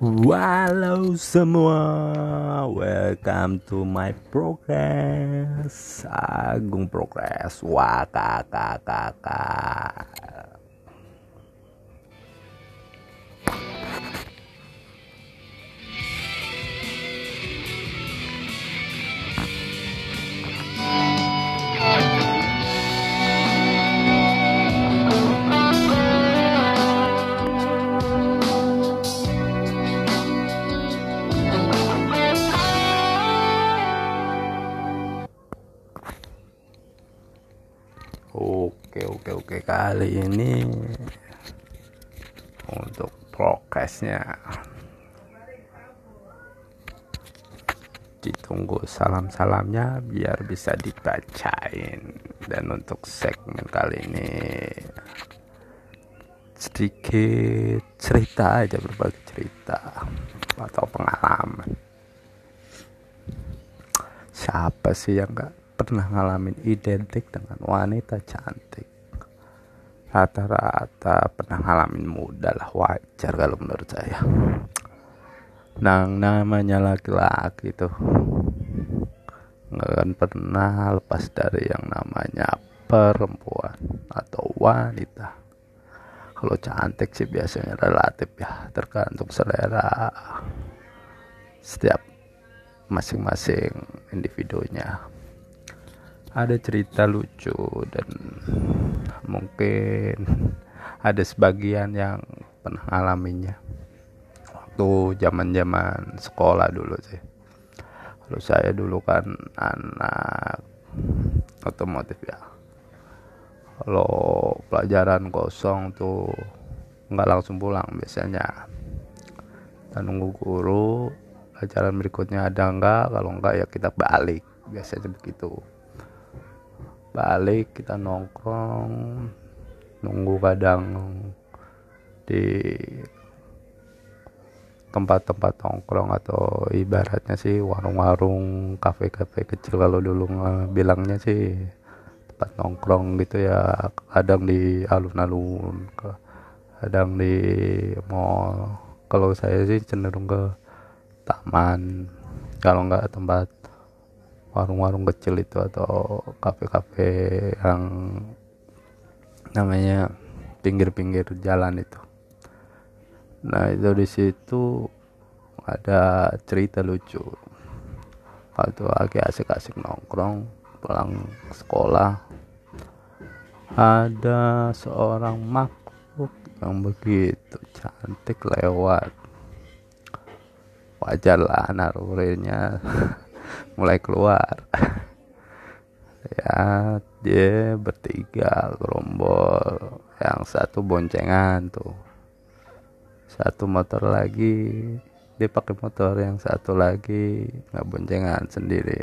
Halo semua, welcome to my progress. Agung Progress, wah kakak kakak Oke oke oke. Kali ini untuk prokesnya. Ditunggu salam-salamnya biar bisa dibacain. Dan untuk segmen kali ini sedikit cerita aja berbagi cerita atau pengalaman. Siapa sih yang gak pernah ngalamin identik dengan wanita cantik. Rata-rata pernah ngalamin muda lah wajar kalau menurut saya. Nang namanya laki-laki tuh nggak akan pernah lepas dari yang namanya perempuan atau wanita. Kalau cantik sih biasanya relatif ya tergantung selera setiap masing-masing individunya ada cerita lucu dan mungkin ada sebagian yang pernah alaminya waktu zaman-zaman sekolah dulu sih. Kalau saya dulu kan anak otomotif ya. Kalau pelajaran kosong tuh nggak langsung pulang biasanya. Kita nunggu guru pelajaran berikutnya ada enggak kalau enggak ya kita balik. Biasanya begitu balik kita nongkrong nunggu kadang di tempat-tempat nongkrong atau ibaratnya sih warung-warung kafe-kafe kecil kalau dulu bilangnya sih tempat nongkrong gitu ya kadang di alun-alun kadang di mall. Kalau saya sih cenderung ke taman kalau nggak tempat warung-warung kecil itu atau kafe-kafe yang namanya pinggir-pinggir jalan itu. Nah itu di situ ada cerita lucu. Waktu lagi asik-asik nongkrong pulang sekolah ada seorang makhluk yang begitu cantik lewat. Wajar lah nalurinya mulai keluar. Ya dia bertiga gerombol. Yang satu boncengan tuh. Satu motor lagi dia pakai motor. Yang satu lagi nggak boncengan sendiri.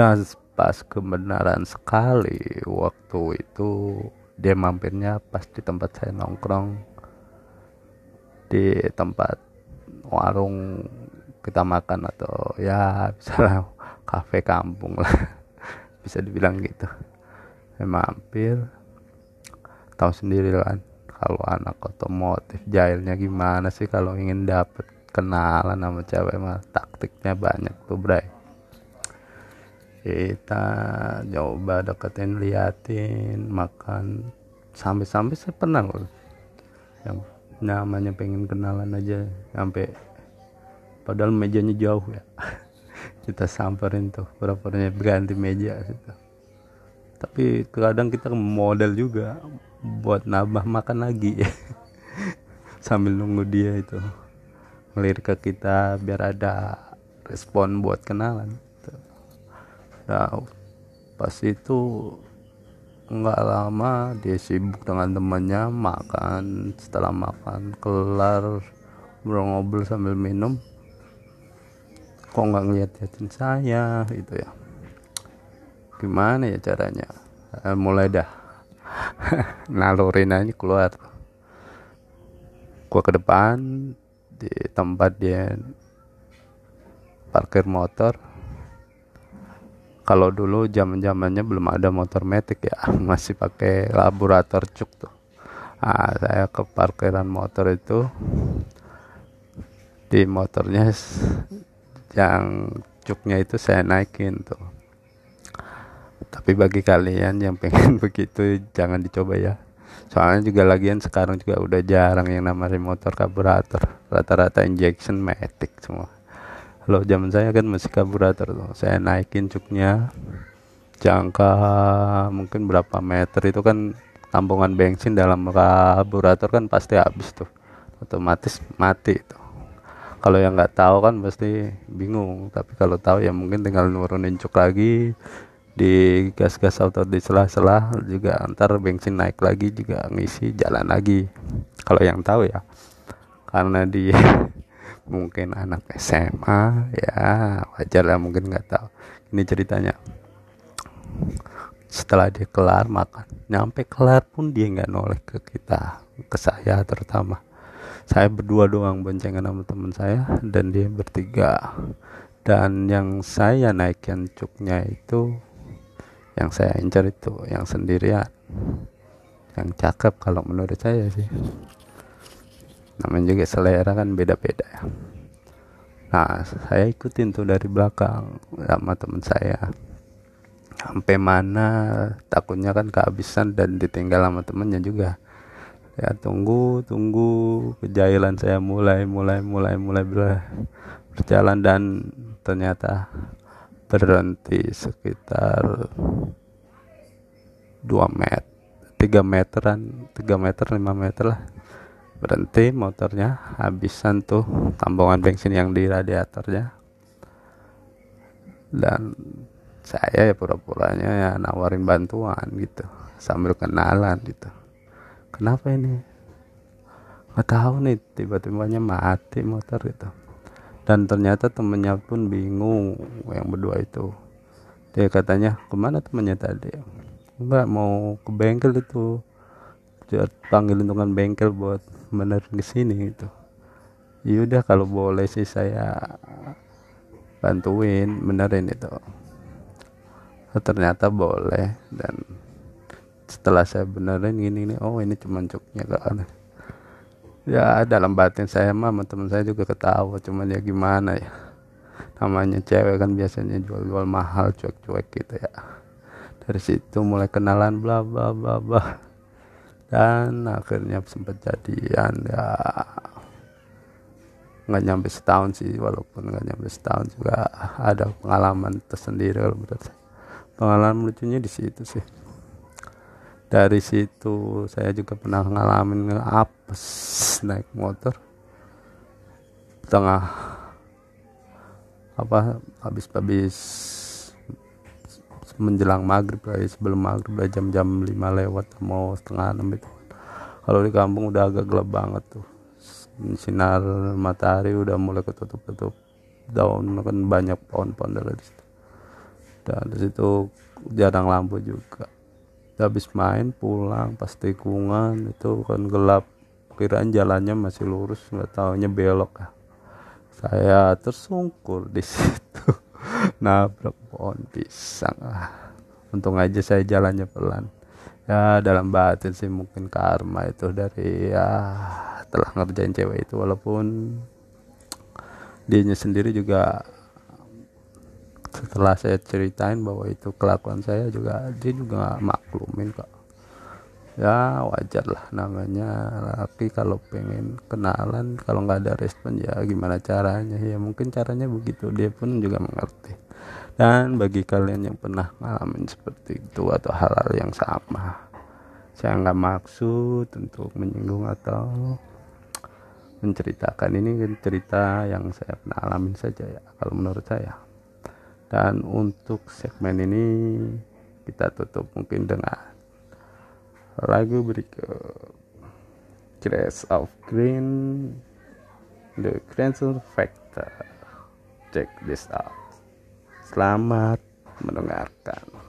Nah pas kebenaran sekali waktu itu dia mampirnya pas di tempat saya nongkrong. Di tempat warung kita makan atau ya misalnya kafe kampung lah. Bisa dibilang gitu. Saya mampir tahu sendiri kan kalau anak otomotif jahilnya gimana sih kalau ingin dapet kenalan sama cewek mah taktiknya banyak tuh bray. Kita coba deketin liatin makan. Sampai-sampai saya pernah loh yang namanya pengen kenalan aja sampai padahal mejanya jauh ya. Kita samperin tuh berapa berganti meja gitu tapi kadang kita modal juga buat nambah makan lagi. Sambil nunggu dia itu ngelirik ke kita biar ada respon buat kenalan. Nah pas itu nggak lama dia sibuk dengan temannya makan. Setelah makan kelar ngobrol-ngobrol sambil minum kok nggak ngeliat-liatin saya gitu ya. Gimana ya caranya? Eh, mulai dah. Nalurin aja keluar. Gua ke depan di tempat dia parkir motor. Kalau dulu zaman zamannya belum ada motor metik ya masih pakai laburator cuk tuh. Nah, saya ke parkiran motor itu di motornya yang cuknya itu saya naikin tuh. Tapi bagi kalian yang pengen begitu jangan dicoba ya. Soalnya juga lagian sekarang juga udah jarang yang namanya motor karburator. Rata-rata injection matic semua. Kalau zaman saya kan masih karburator tuh. Saya naikin cuknya jangka mungkin berapa meter itu kan tampungan bensin dalam karburator kan pasti habis tuh. Otomatis mati itu kalau yang nggak tahu kan pasti bingung. Tapi kalau tahu ya mungkin tinggal nurunin cuk lagi di gas-gas atau di sela-sela juga antar bensin naik lagi juga ngisi jalan lagi. Kalau yang tahu ya karena di mungkin anak SMA ya wajar lah mungkin nggak tahu. Ini ceritanya. Setelah dia kelar makan nyampe kelar pun dia nggak noleh ke kita ke saya terutama saya berdua doang boncengan sama teman saya dan dia bertiga. Dan yang saya naikkan cuknya itu yang saya incar itu yang sendirian. Yang cakep kalau menurut saya sih. Namanya juga selera kan beda-beda. Ya nah saya ikutin tuh dari belakang sama teman saya. Sampai mana takutnya kan kehabisan dan ditinggal sama temennya juga ya tunggu tunggu. Kejailan saya mulai mulai mulai mulai berjalan dan ternyata berhenti sekitar 2 meter 3 meteran 3 meter 5 meter lah. Berhenti motornya habisan tuh tambungan bensin yang di radiatornya. Dan saya ya pura-puranya ya nawarin bantuan gitu sambil kenalan gitu kenapa ini? Nggak tahu nih tiba-tibanya mati motor gitu dan ternyata temennya pun bingung yang berdua itu. Dia katanya ke mana temennya tadi? Mbak mau ke bengkel itu. Panggil untungan bengkel buat benerin ke sini gitu. Yaudah kalau boleh sih saya bantuin benerin itu. Ternyata boleh dan setelah saya benerin gini nih oh ini cuma cuknya kan ya dalam batin saya mah teman saya juga ketawa cuman ya gimana ya. Namanya cewek kan biasanya jual-jual mahal cuek-cuek gitu ya. Dari situ mulai kenalan bla bla bla bla. Dan akhirnya sempat jadian ya. Nggak nyampe setahun sih walaupun nggak nyampe setahun juga ada pengalaman tersendiri kalau menurut saya. Pengalaman lucunya di situ sih dari situ saya juga pernah ngalamin apes naik motor. Tengah apa habis-habis menjelang maghrib ya sebelum maghrib jam-jam 5 lewat mau setengah enam itu. Kalau di kampung udah agak gelap banget tuh. Sinar matahari udah mulai ketutup-tutup. Daun kan banyak pohon-pohon dari situ. Dan di situ jarang lampu juga habis main pulang pas tikungan itu kan gelap. Kiraan jalannya masih lurus nggak tahunya belok ya saya tersungkur di situ. Nabrak pohon pisang ah. Untung aja saya jalannya pelan. Ya dalam batin sih mungkin karma itu dari ya telah ngerjain cewek itu walaupun dianya sendiri juga setelah saya ceritain bahwa itu kelakuan saya juga dia juga maklumin kok. Ya wajar lah namanya laki kalau pengen kenalan kalau nggak ada respon ya gimana caranya? Ya mungkin caranya begitu dia pun juga mengerti. Dan bagi kalian yang pernah ngalamin seperti itu atau hal-hal yang sama saya nggak maksud untuk menyinggung atau menceritakan. Ini cerita yang saya pernah alamin saja ya kalau menurut saya dan untuk segmen ini kita tutup mungkin dengan lagu berikut. Grace of Green The Grandson Factor. Check this out. Selamat mendengarkan